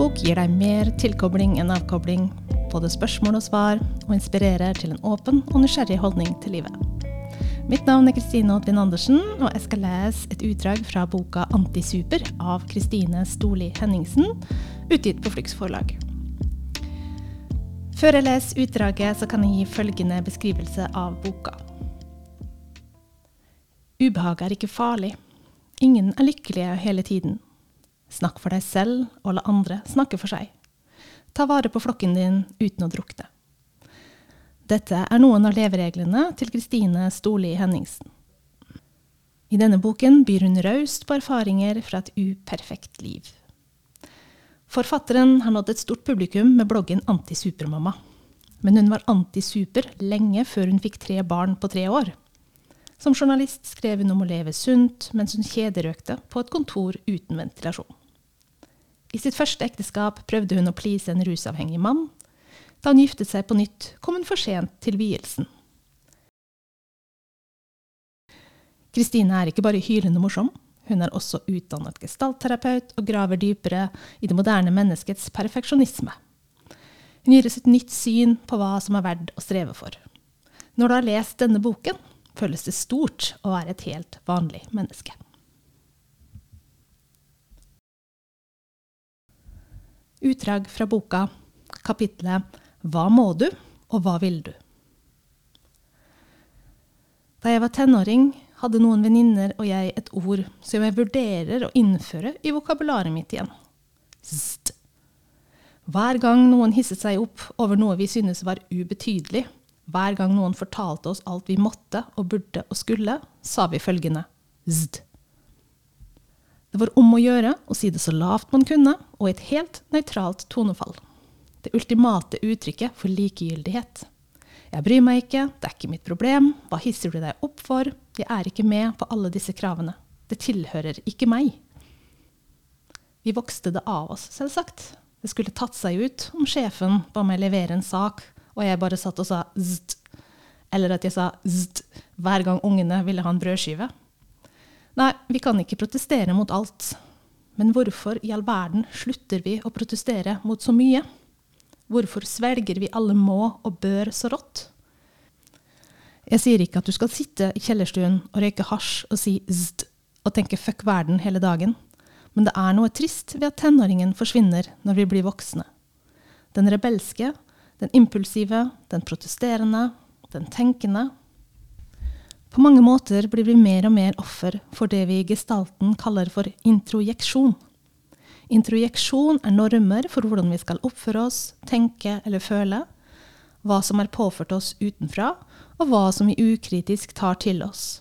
Fluxbok gir deg mer tilkobling enn avkobling, både spørsmål og svar, og inspirerer til en åpen og nysgjerrig holdning til livet. Mitt navn er Kristine Oddvin Andersen, og jeg skal lese et utdrag fra boka 'Antisuper' av Kristine Storli Henningsen, utgitt på Flux forlag. Før jeg leser utdraget, så kan jeg gi følgende beskrivelse av boka. Ubehag er ikke farlig. Ingen er lykkelige hele tiden. Snakk for deg selv, og la andre snakke for seg. Ta vare på flokken din uten å drukne. Dette er noen av levereglene til Kristine Storli Henningsen. I denne boken byr hun raust på erfaringer fra et uperfekt liv. Forfatteren har nådd et stort publikum med bloggen Antisupermamma. Men hun var antisuper lenge før hun fikk tre barn på tre år. Som journalist skrev hun om å leve sunt mens hun kjederøkte på et kontor uten ventilasjon. I sitt første ekteskap prøvde hun å please en rusavhengig mann. Da hun giftet seg på nytt, kom hun for sent til vielsen. Kristine er ikke bare hylende morsom, hun er også utdannet gestaltterapeut og graver dypere i det moderne menneskets perfeksjonisme. Hun gir oss et nytt syn på hva som er verdt å streve for. Når du har lest denne boken, føles det stort å være et helt vanlig menneske. Utdrag fra boka, kapitlet Hva må du, og hva vil du? Da jeg var tenåring, hadde noen venninner og jeg et ord som jeg vurderer å innføre i vokabularet mitt igjen. St. Hver gang noen hisset seg opp over noe vi syntes var ubetydelig, hver gang noen fortalte oss alt vi måtte og burde og skulle, sa vi følgende zd. Det var om å gjøre å si det så lavt man kunne, og i et helt nøytralt tonefall. Det ultimate uttrykket for likegyldighet. Jeg bryr meg ikke, det er ikke mitt problem, hva hisser du deg opp for, jeg er ikke med på alle disse kravene, det tilhører ikke meg. Vi vokste det av oss, selvsagt. Det skulle tatt seg ut om sjefen ba meg levere en sak, og jeg bare satt og sa zd, eller at jeg sa zd hver gang ungene ville ha en brødskive. Nei, vi kan ikke protestere mot alt. Men hvorfor i all verden slutter vi å protestere mot så mye? Hvorfor svelger vi alle må og bør så rått? Jeg sier ikke at du skal sitte i kjellerstuen og røyke hasj og si zd og tenke fuck verden hele dagen, men det er noe trist ved at tenåringen forsvinner når vi blir voksne. Den rebelske, den impulsive, den protesterende, den tenkende, på mange måter blir vi mer og mer offer for det vi i gestalten kaller for introjeksjon. Introjeksjon er normer for hvordan vi skal oppføre oss, tenke eller føle, hva som er påført oss utenfra, og hva som vi ukritisk tar til oss.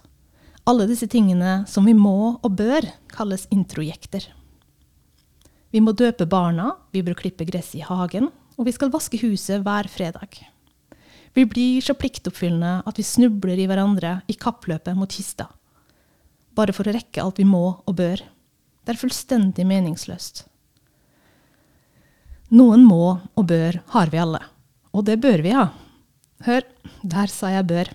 Alle disse tingene som vi må og bør, kalles introjekter. Vi må døpe barna, vi bør klippe gresset i hagen, og vi skal vaske huset hver fredag. Vi blir så pliktoppfyllende at vi snubler i hverandre i kappløpet mot kista. Bare for å rekke alt vi må og bør. Det er fullstendig meningsløst. Noen må og bør har vi alle. Og det bør vi ha. Hør, der sa jeg bør.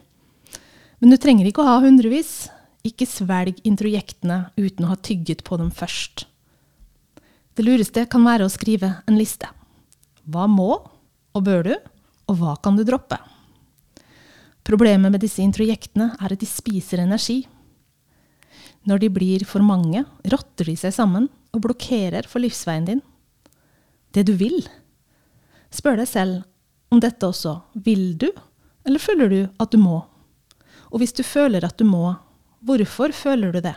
Men du trenger ikke å ha hundrevis. Ikke svelg introjektene uten å ha tygget på dem først. Det lureste kan være å skrive en liste. Hva må og bør du? Og hva kan du droppe? Problemet med disse introjektene er at de spiser energi. Når de blir for mange, rotter de seg sammen og blokkerer for livsveien din. Det du vil. Spør deg selv om dette også. Vil du, eller føler du at du må? Og hvis du føler at du må, hvorfor føler du det?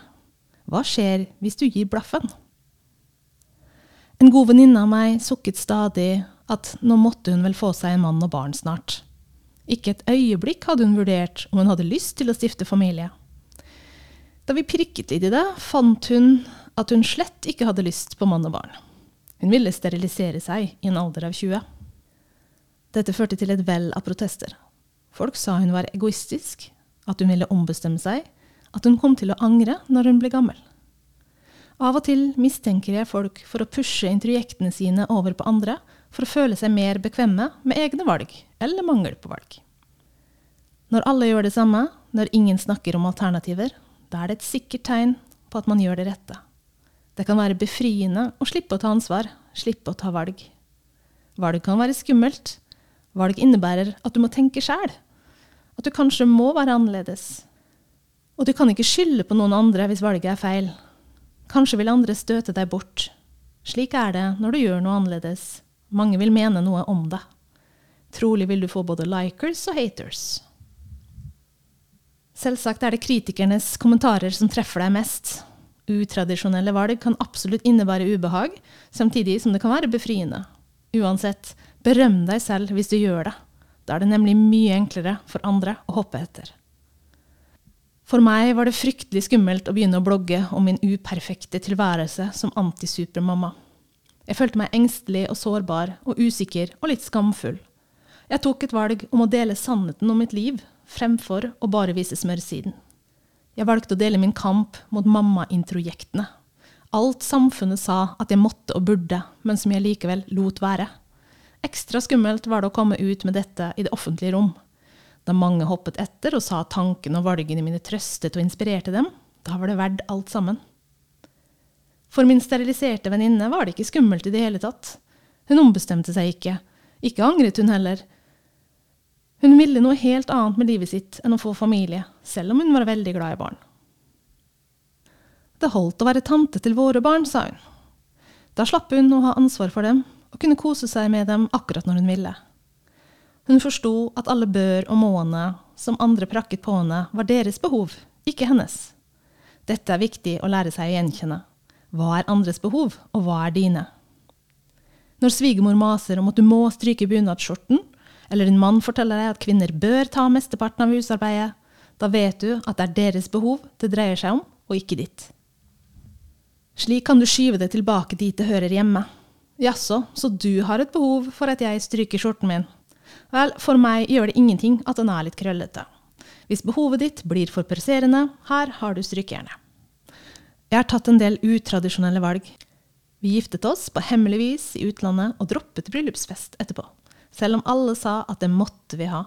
Hva skjer hvis du gir blaffen? En god venninne av meg sukket stadig at nå måtte hun vel få seg en mann og barn snart. Ikke et øyeblikk hadde hun vurdert om hun hadde lyst til å stifte familie. Da vi prikket i det, fant hun at hun slett ikke hadde lyst på mann og barn. Hun ville sterilisere seg i en alder av 20. Dette førte til et vell av protester. Folk sa hun var egoistisk, at hun ville ombestemme seg, at hun kom til å angre når hun ble gammel. Av og til mistenker jeg folk for å pushe introjektene sine over på andre, for å føle seg mer bekvemme med egne valg, eller mangel på valg. Når alle gjør det samme, når ingen snakker om alternativer, da er det et sikkert tegn på at man gjør det rette. Det kan være befriende å slippe å ta ansvar, slippe å ta valg. Valg kan være skummelt. Valg innebærer at du må tenke sjæl. At du kanskje må være annerledes. Og du kan ikke skylde på noen andre hvis valget er feil. Kanskje vil andre støte deg bort. Slik er det når du gjør noe annerledes. Mange vil mene noe om deg. Trolig vil du få både likers og haters. Selvsagt er det kritikernes kommentarer som treffer deg mest. Utradisjonelle valg kan absolutt innebære ubehag, samtidig som det kan være befriende. Uansett, berøm deg selv hvis du gjør det. Da er det nemlig mye enklere for andre å hoppe etter. For meg var det fryktelig skummelt å begynne å blogge om min uperfekte tilværelse som antisupermamma. Jeg følte meg engstelig og sårbar og usikker og litt skamfull. Jeg tok et valg om å dele sannheten om mitt liv, fremfor å bare vise smørsiden. Jeg valgte å dele min kamp mot mamma-introjektene. Alt samfunnet sa at jeg måtte og burde, men som jeg likevel lot være. Ekstra skummelt var det å komme ut med dette i det offentlige rom. Da mange hoppet etter og sa at tankene og valgene mine trøstet og inspirerte dem, da var det verdt alt sammen. For min steriliserte venninne var det ikke skummelt i det hele tatt. Hun ombestemte seg ikke. Ikke angret hun heller. Hun ville noe helt annet med livet sitt enn å få familie, selv om hun var veldig glad i barn. Det holdt å være tante til våre barn, sa hun. Da slapp hun å ha ansvar for dem, og kunne kose seg med dem akkurat når hun ville. Hun forsto at alle bør og måene som andre prakket på henne, var deres behov, ikke hennes. Dette er viktig å lære seg å gjenkjenne. Hva er andres behov, og hva er dine? Når svigermor maser om at du må stryke bunadsskjorten, eller din mann forteller deg at kvinner bør ta mesteparten av husarbeidet, da vet du at det er deres behov det dreier seg om, og ikke ditt. Slik kan du skyve det tilbake dit det hører hjemme. Jaså, så du har et behov for at jeg stryker skjorten min? Vel, for meg gjør det ingenting at den er litt krøllete. Hvis behovet ditt blir for presserende, her har du strykejernet. Jeg har tatt en del utradisjonelle valg. Vi giftet oss på hemmelig vis i utlandet og droppet bryllupsfest etterpå, selv om alle sa at det måtte vi ha.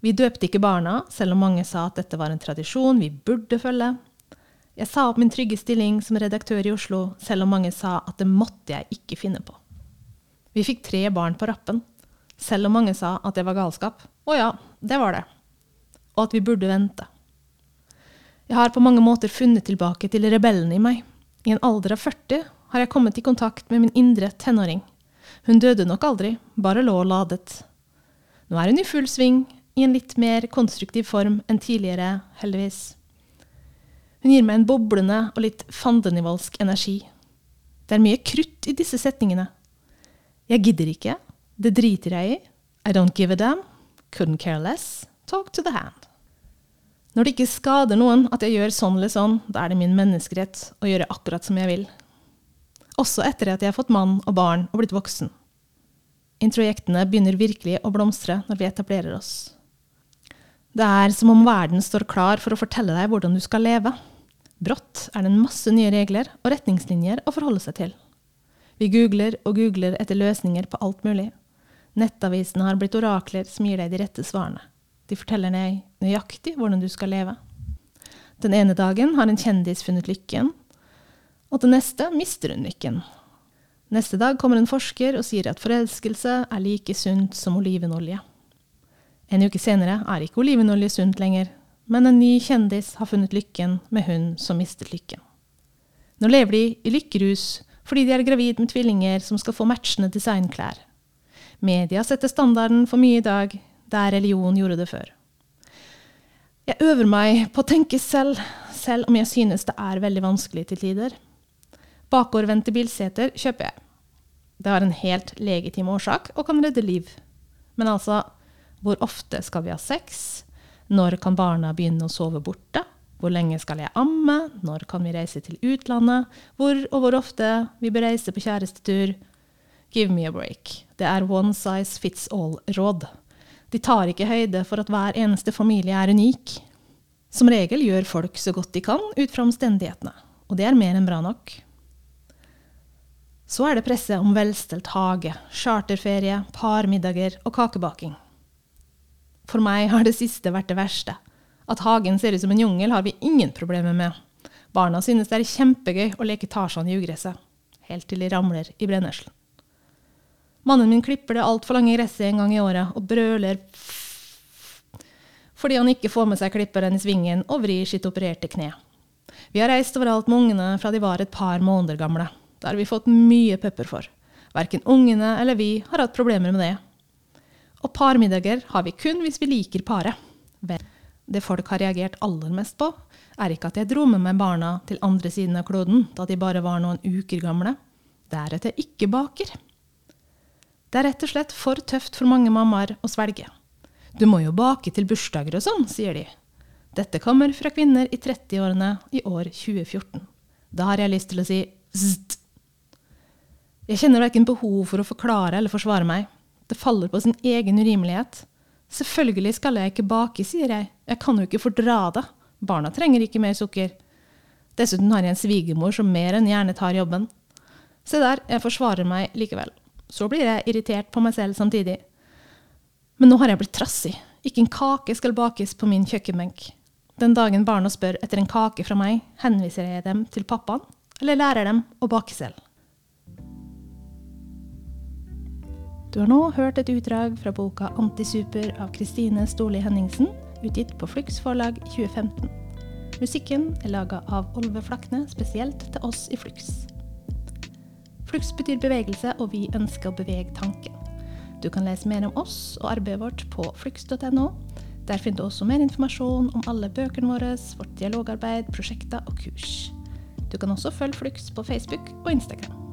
Vi døpte ikke barna, selv om mange sa at dette var en tradisjon vi burde følge, jeg sa opp min trygge stilling som redaktør i Oslo, selv om mange sa at det måtte jeg ikke finne på. Vi fikk tre barn på rappen, selv om mange sa at det var galskap. Å ja, det var det. Og at vi burde vente. Jeg har på mange måter funnet tilbake til rebellen i meg. I en alder av 40 har jeg kommet i kontakt med min indre tenåring. Hun døde nok aldri, bare lå ladet. Nå er hun i full sving, i en litt mer konstruktiv form enn tidligere, heldigvis. Hun gir meg en boblende og litt fandenivoldsk energi. Det er mye krutt i disse setningene. Jeg gidder ikke. Det driter jeg i. I don't give a damn. Couldn't care less. Talk to the hand. Når det ikke skader noen at jeg gjør sånn eller sånn, da er det min menneskerett å gjøre akkurat som jeg vil. Også etter at jeg har fått mann og barn og blitt voksen. Introjektene begynner virkelig å blomstre når vi etablerer oss. Det er som om verden står klar for å fortelle deg hvordan du skal leve. Brått er det en masse nye regler og retningslinjer å forholde seg til. Vi googler og googler etter løsninger på alt mulig. Nettavisene har blitt orakler som gir deg de rette svarene. De forteller deg nøyaktig hvordan du skal leve. Den ene dagen har en kjendis funnet lykken, og den neste mister hun lykken. Neste dag kommer en forsker og sier at forelskelse er like sunt som olivenolje. En uke senere er ikke olivenolje sunt lenger, men en ny kjendis har funnet lykken med hun som mistet lykken. Nå lever de i lykkerus fordi de er gravid med tvillinger som skal få matchende designklær. Media setter standarden for mye i dag, der religion gjorde det før. Jeg øver meg på å tenke selv, selv om jeg synes det er veldig vanskelig til tider. Bakovervendte bilseter kjøper jeg. Det har en helt legitim årsak og kan redde liv. Men altså, hvor ofte skal vi ha sex? Når kan barna begynne å sove borte? Hvor lenge skal jeg amme? Når kan vi reise til utlandet? Hvor og hvor ofte vi bør reise på kjærestetur? Give me a break. Det er one size fits all-råd. De tar ikke høyde for at hver eneste familie er unik. Som regel gjør folk så godt de kan ut fra omstendighetene, og det er mer enn bra nok. Så er det presset om velstelt hage, charterferie, parmiddager og kakebaking. For meg har det siste vært det verste. At hagen ser ut som en jungel, har vi ingen problemer med. Barna synes det er kjempegøy å leke Tarzan i ugresset. helt til de ramler i brenneslen. Mannen min klipper det altfor lange gresset en gang i året og brøler fordi han ikke får med seg klipperen i svingen og vrir sitt opererte kne. Vi har reist overalt med ungene fra de var et par måneder gamle. Det har vi fått mye pepper for. Verken ungene eller vi har hatt problemer med det. Og parmiddager har vi kun hvis vi liker paret. Det folk har reagert aller mest på, er ikke at jeg dro med meg barna til andre siden av kloden da de bare var noen uker gamle. Det er at jeg ikke baker. Det er rett og slett for tøft for mange mammaer å svelge. Du må jo bake til bursdager og sånn, sier de. Dette kommer fra kvinner i 30-årene i år 2014. Da har jeg lyst til å si zzzt. Jeg kjenner verken behov for å forklare eller forsvare meg. Det faller på sin egen urimelighet. Selvfølgelig skal jeg ikke bake, sier jeg. Jeg kan jo ikke fordra det. Barna trenger ikke mer sukker. Dessuten har jeg en svigermor som mer enn gjerne tar jobben. Se der, jeg forsvarer meg likevel. Så blir jeg irritert på meg selv samtidig. Men nå har jeg blitt trassig. Ikke en kake skal bakes på min kjøkkenbenk. Den dagen barna spør etter en kake fra meg, henviser jeg dem til pappaen, eller lærer dem å bake selv. Du har nå hørt et utdrag fra boka 'Antisuper' av Kristine Storli Henningsen, utgitt på Flux forlag 2015. Musikken er laga av Olve Flakne spesielt til oss i Flux. Flux betyr bevegelse, og vi ønsker å bevege tanken. Du kan lese mer om oss og arbeidet vårt på flux.no. Der finner du også mer informasjon om alle bøkene våre, vårt dialogarbeid, prosjekter og kurs. Du kan også følge Flux på Facebook og Instagram.